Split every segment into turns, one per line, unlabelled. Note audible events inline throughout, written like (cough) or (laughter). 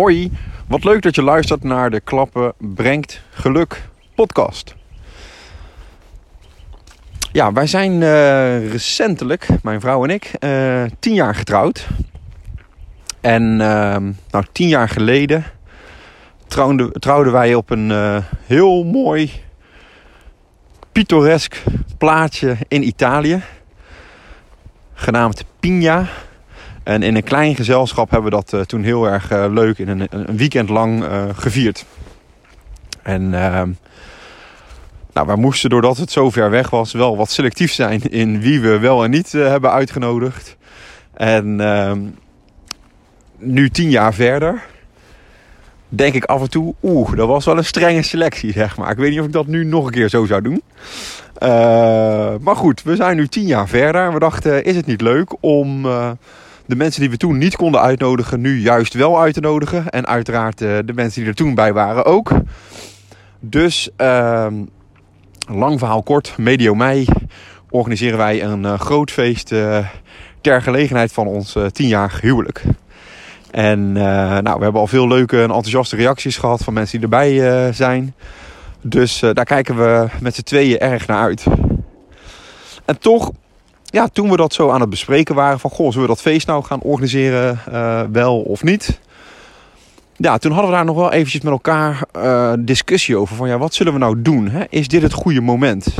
Hoi, wat leuk dat je luistert naar de Klappen Brengt Geluk podcast. Ja, wij zijn uh, recentelijk, mijn vrouw en ik, uh, tien jaar getrouwd. En uh, nou, tien jaar geleden trouwden, trouwden wij op een uh, heel mooi, pittoresk plaatsje in Italië. Genaamd Pigna. En in een klein gezelschap hebben we dat uh, toen heel erg uh, leuk in een, een weekend lang uh, gevierd. En ehm, nou, wij moesten, doordat het zo ver weg was, wel wat selectief zijn in wie we wel en niet hebben uitgenodigd. En ehm, nu tien jaar verder, denk ik af en toe, oeh, dat was wel een strenge selectie, zeg maar. Ik weet niet of ik dat nu nog een keer zo zou doen. maar goed, we zijn nu tien jaar verder. We dachten, is het niet leuk om de mensen die we toen niet konden uitnodigen, nu juist wel uit te nodigen. En uiteraard uh, de mensen die er toen bij waren ook. Dus, uh, lang verhaal kort, medio mei organiseren wij een uh, groot feest uh, ter gelegenheid van ons tienjarig huwelijk. En nou, we hebben al veel leuke en enthousiaste reacties gehad van mensen die erbij zijn. Dus daar kijken we met z'n tweeën erg naar uit. En toch ja, toen we dat zo aan het bespreken waren van... Goh, zullen we dat feest nou gaan organiseren, uh, wel of niet? Ja, toen hadden we daar nog wel eventjes met elkaar uh, discussie over. Van ja, wat zullen we nou doen? Hè? Is dit het goede moment?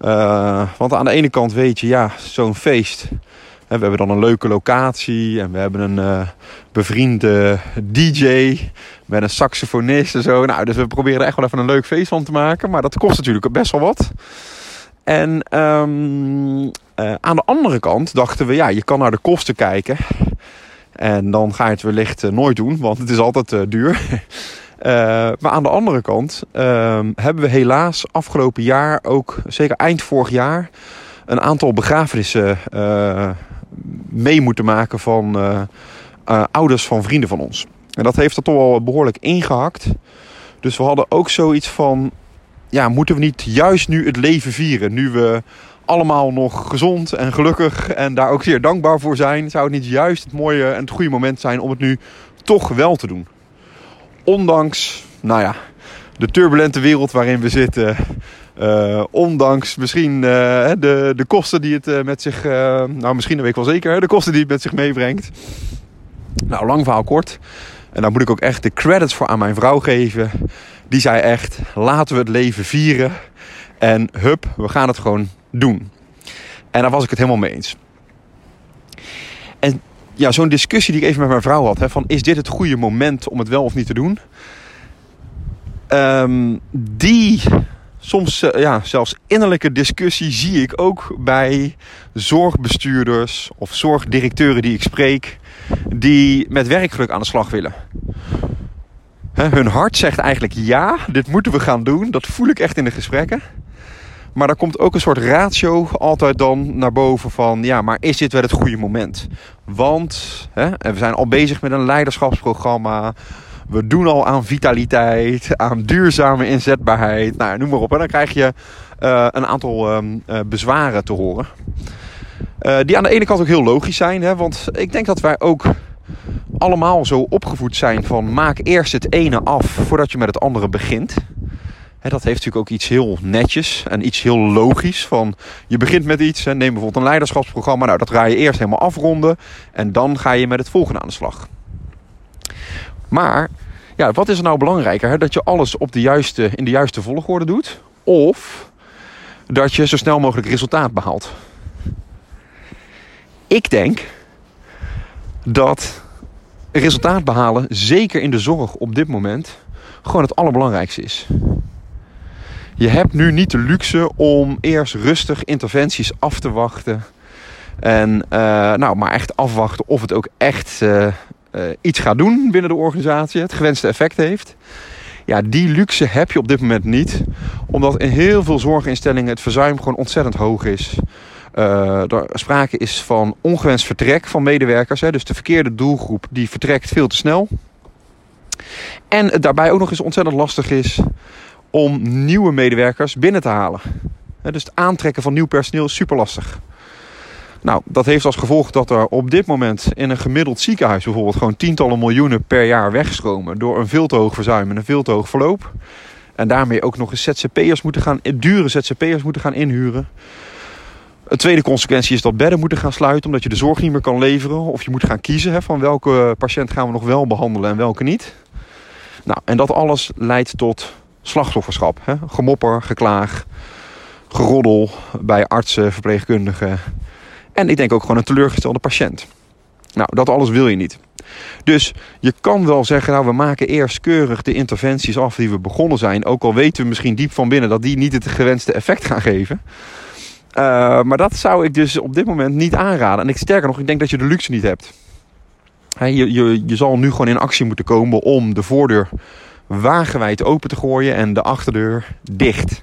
Uh, want aan de ene kant weet je, ja, zo'n feest... We hebben dan een leuke locatie en we hebben een bevriende DJ met een saxofonist en zo. Nou, dus we proberen echt wel even een leuk feest van te maken. Maar dat kost natuurlijk best wel wat. En um, uh, aan de andere kant dachten we, ja, je kan naar de kosten kijken. En dan ga je het wellicht uh, nooit doen, want het is altijd uh, duur. (laughs) maar aan de andere kant ehm, hebben we helaas afgelopen jaar ook, zeker eind vorig jaar, een aantal begrafenissen mee moeten maken van ouders van vrienden van ons. En dat heeft er toch wel behoorlijk ingehakt. Dus we hadden ook zoiets van, ja, moeten we niet juist nu het leven vieren? Nu we allemaal nog gezond en gelukkig en daar ook zeer dankbaar voor zijn. Zou het niet juist het mooie en het goede moment zijn om het nu toch wel te doen? Ondanks, nou ja, de turbulente wereld waarin we zitten. Uh, ondanks misschien uh, de, de kosten die het uh, met zich... nou, misschien weet ik wel zeker. De kosten die het met zich meebrengt. Nou, lang verhaal kort. En daar moet ik ook echt de credits voor aan mijn vrouw geven. Die zei echt, laten we het leven vieren. En hup, we gaan het gewoon doen. En daar was ik het helemaal mee eens. En ja, zo'n discussie die ik even met mijn vrouw had: hè, van is dit het goede moment om het wel of niet te doen? Um, die soms uh, ja, zelfs innerlijke discussie zie ik ook bij zorgbestuurders of zorgdirecteuren die ik spreek, die met werkgeluk aan de slag willen. Hun hart zegt eigenlijk ja, dit moeten we gaan doen. Dat voel ik echt in de gesprekken. Maar daar komt ook een soort ratio altijd dan naar boven van... ja, maar is dit wel het goede moment? Want we zijn al bezig met een leiderschapsprogramma... We doen al aan vitaliteit, aan duurzame inzetbaarheid. Nou, noem maar op. En dan krijg je uh, een aantal uh, bezwaren te horen. Uh, die aan de ene kant ook heel logisch zijn. Hè, want ik denk dat wij ook allemaal zo opgevoed zijn van... maak eerst het ene af voordat je met het andere begint dat heeft natuurlijk ook iets heel netjes en iets heel logisch. Van je begint met iets, neem bijvoorbeeld een leiderschapsprogramma. Nou, dat ga je eerst helemaal afronden en dan ga je met het volgende aan de slag. Maar ja, wat is er nou belangrijker? Dat je alles op de juiste, in de juiste volgorde doet? Of dat je zo snel mogelijk resultaat behaalt? Ik denk dat resultaat behalen, zeker in de zorg op dit moment, gewoon het allerbelangrijkste is. Je hebt nu niet de luxe om eerst rustig interventies af te wachten. En uh, nou, maar echt afwachten of het ook echt uh, uh, iets gaat doen binnen de organisatie. Het gewenste effect heeft. Ja, die luxe heb je op dit moment niet. Omdat in heel veel zorginstellingen het verzuim gewoon ontzettend hoog is. Er sprake is van ongewenst vertrek van medewerkers. Hè, dus de verkeerde doelgroep die vertrekt veel te snel. En het daarbij ook nog eens ontzettend lastig is om nieuwe medewerkers binnen te halen. Dus het aantrekken van nieuw personeel is super lastig. Nou, dat heeft als gevolg dat er op dit moment in een gemiddeld ziekenhuis bijvoorbeeld gewoon tientallen miljoenen per jaar wegstromen door een veel te hoog verzuim en een veel te hoog verloop. En daarmee ook nog eens ZZP'ers moeten gaan, dure ZZP'ers moeten gaan inhuren. Een tweede consequentie is dat bedden moeten gaan sluiten omdat je de zorg niet meer kan leveren. Of je moet gaan kiezen hè, van welke patiënt gaan we nog wel behandelen en welke niet. Nou, en dat alles leidt tot slachtofferschap. Hè? Gemopper, geklaag, geroddel bij artsen, verpleegkundigen. En ik denk ook gewoon een teleurgestelde patiënt. Nou, dat alles wil je niet. Dus je kan wel zeggen, nou we maken eerst keurig de interventies af die we begonnen zijn. Ook al weten we misschien diep van binnen dat die niet het gewenste effect gaan geven. Uh, maar dat zou ik dus op dit moment niet aanraden. En ik sterker nog, ik denk dat je de luxe niet hebt. He, je, je, je zal nu gewoon in actie moeten komen om de voordeur wagenwijd open te gooien en de achterdeur dicht.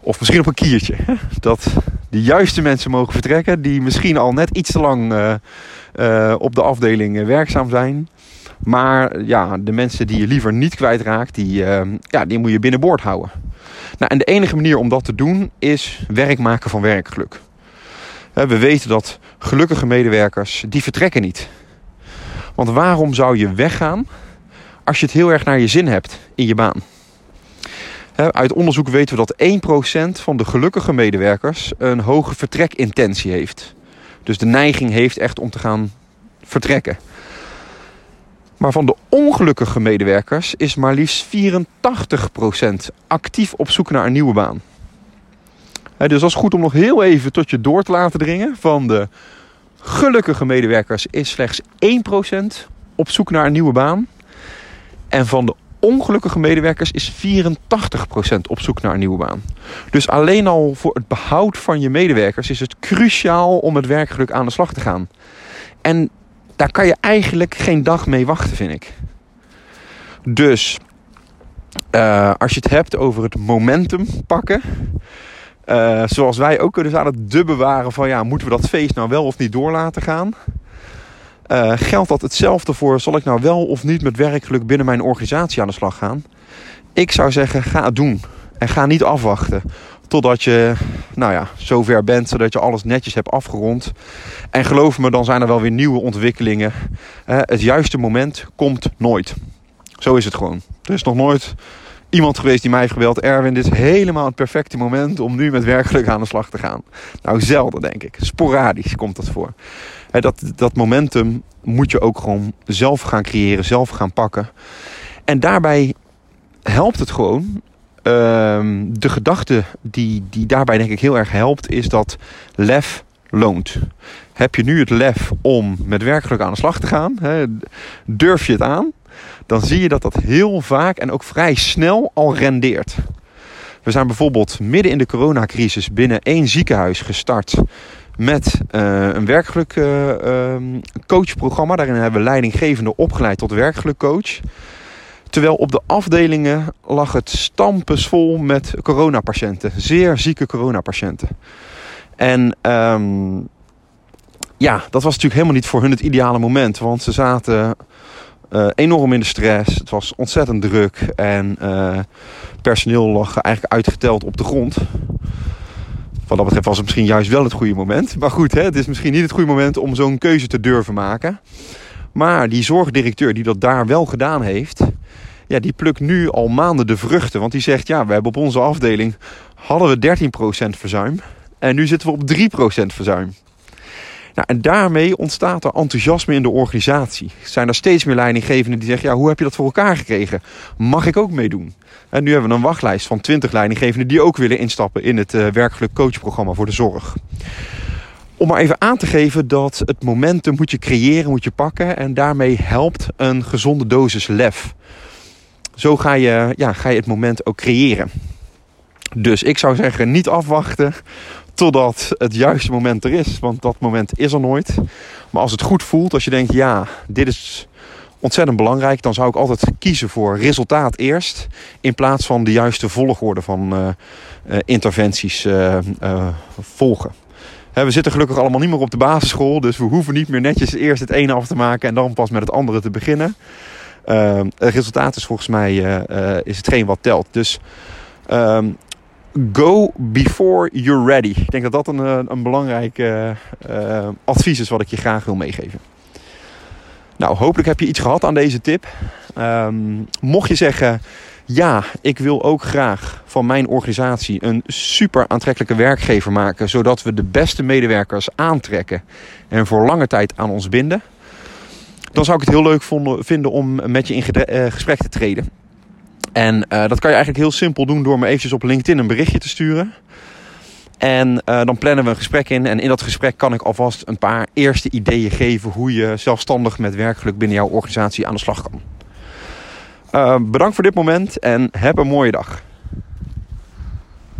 Of misschien op een kiertje. (laughs) Dat de juiste mensen mogen vertrekken. Die misschien al net iets te lang uh, uh, op de afdeling werkzaam zijn. Maar ja, de mensen die je liever niet kwijtraakt, die, uh, ja, die moet je binnenboord houden. Nou, en de enige manier om dat te doen is werk maken van werkgeluk. We weten dat gelukkige medewerkers, die vertrekken niet. Want waarom zou je weggaan als je het heel erg naar je zin hebt in je baan? Uit onderzoek weten we dat 1% van de gelukkige medewerkers een hoge vertrekintentie heeft. Dus de neiging heeft echt om te gaan vertrekken. Maar van de ongelukkige medewerkers is maar liefst 84% actief op zoek naar een nieuwe baan. dus dat is goed om nog heel even tot je door te laten dringen. Van de gelukkige medewerkers is slechts 1% op zoek naar een nieuwe baan. En van de ongelukkige medewerkers is 84% op zoek naar een nieuwe baan. Dus alleen al voor het behoud van je medewerkers is het cruciaal om het werkgeluk aan de slag te gaan. En daar kan je eigenlijk geen dag mee wachten, vind ik. Dus uh, als je het hebt over het momentum pakken. Uh, zoals wij ook kunnen aan het dubben waren van ja, moeten we dat feest nou wel of niet door laten gaan? Uh, geldt dat hetzelfde voor, zal ik nou wel of niet met werkgeluk binnen mijn organisatie aan de slag gaan? Ik zou zeggen, ga het doen. En ga niet afwachten totdat je nou ja, zover bent, zodat je alles netjes hebt afgerond. En geloof me, dan zijn er wel weer nieuwe ontwikkelingen. het juiste moment komt nooit. Zo is het gewoon. Er is nog nooit iemand geweest die mij heeft gebeld. Erwin, dit is helemaal het perfecte moment om nu met werkelijk aan de slag te gaan. Nou, zelden denk ik. Sporadisch komt dat voor. dat, dat momentum moet je ook gewoon zelf gaan creëren, zelf gaan pakken. En daarbij helpt het gewoon. Ehm, de gedachte die, die daarbij denk ik heel erg helpt, is dat lef loont. Heb je nu het lef om met werkelijk aan de slag te gaan? Durf je het aan? Dan zie je dat dat heel vaak en ook vrij snel al rendeert. We zijn bijvoorbeeld midden in de coronacrisis binnen één ziekenhuis gestart met uh, een werkgeluk uh, coachprogramma. Daarin hebben we leidinggevende opgeleid tot werkgelukcoach. Terwijl op de afdelingen lag het stampensvol met coronapatiënten. Zeer zieke coronapatiënten. En um, ja, dat was natuurlijk helemaal niet voor hun het ideale moment. Want ze zaten uh, enorm in de stress. Het was ontzettend druk. En uh, personeel lag eigenlijk uitgeteld op de grond. Wat dat betreft was het misschien juist wel het goede moment. Maar goed, hè, het is misschien niet het goede moment om zo'n keuze te durven maken. Maar die zorgdirecteur die dat daar wel gedaan heeft... Ja, die plukt nu al maanden de vruchten. Want die zegt, ja, we hebben op onze afdeling... hadden we 13% verzuim. En nu zitten we op 3% verzuim. Nou, en daarmee ontstaat er enthousiasme in de organisatie. Zijn er steeds meer leidinggevenden die zeggen: ja, hoe heb je dat voor elkaar gekregen? Mag ik ook meedoen? En nu hebben we een wachtlijst van 20 leidinggevenden die ook willen instappen in het uh, werkelijk coachprogramma voor de zorg. Om maar even aan te geven dat het momentum moet je creëren, moet je pakken. En daarmee helpt een gezonde dosis lef. Zo ga je, ja, ga je het moment ook creëren. Dus ik zou zeggen, niet afwachten totdat het juiste moment er is. Want dat moment is er nooit. Maar als het goed voelt, als je denkt, ja, dit is ontzettend belangrijk, dan zou ik altijd kiezen voor resultaat eerst. In plaats van de juiste volgorde van uh, uh, interventies uh, volgen. we zitten gelukkig allemaal niet meer op de basisschool, dus we hoeven niet meer netjes eerst het ene af te maken en dan pas met het andere te beginnen. Het resultaat is volgens mij is hetgeen wat telt. Dus ehm, go before you're ready. Ik denk dat dat een, eh, een belangrijk advies is wat ik je graag wil meegeven. Nou, hopelijk heb je iets gehad aan deze tip. Um, mocht je zeggen, ja, ik wil ook graag van mijn organisatie een super aantrekkelijke werkgever maken, zodat we de beste medewerkers aantrekken en voor lange tijd aan ons binden. Dan zou ik het heel leuk vinden om met je in gesprek te treden. En uh, dat kan je eigenlijk heel simpel doen door me eventjes op LinkedIn een berichtje te sturen. En uh, dan plannen we een gesprek in. En in dat gesprek kan ik alvast een paar eerste ideeën geven hoe je zelfstandig met werkgeluk binnen jouw organisatie aan de slag kan. Bedankt voor dit moment en heb een mooie dag.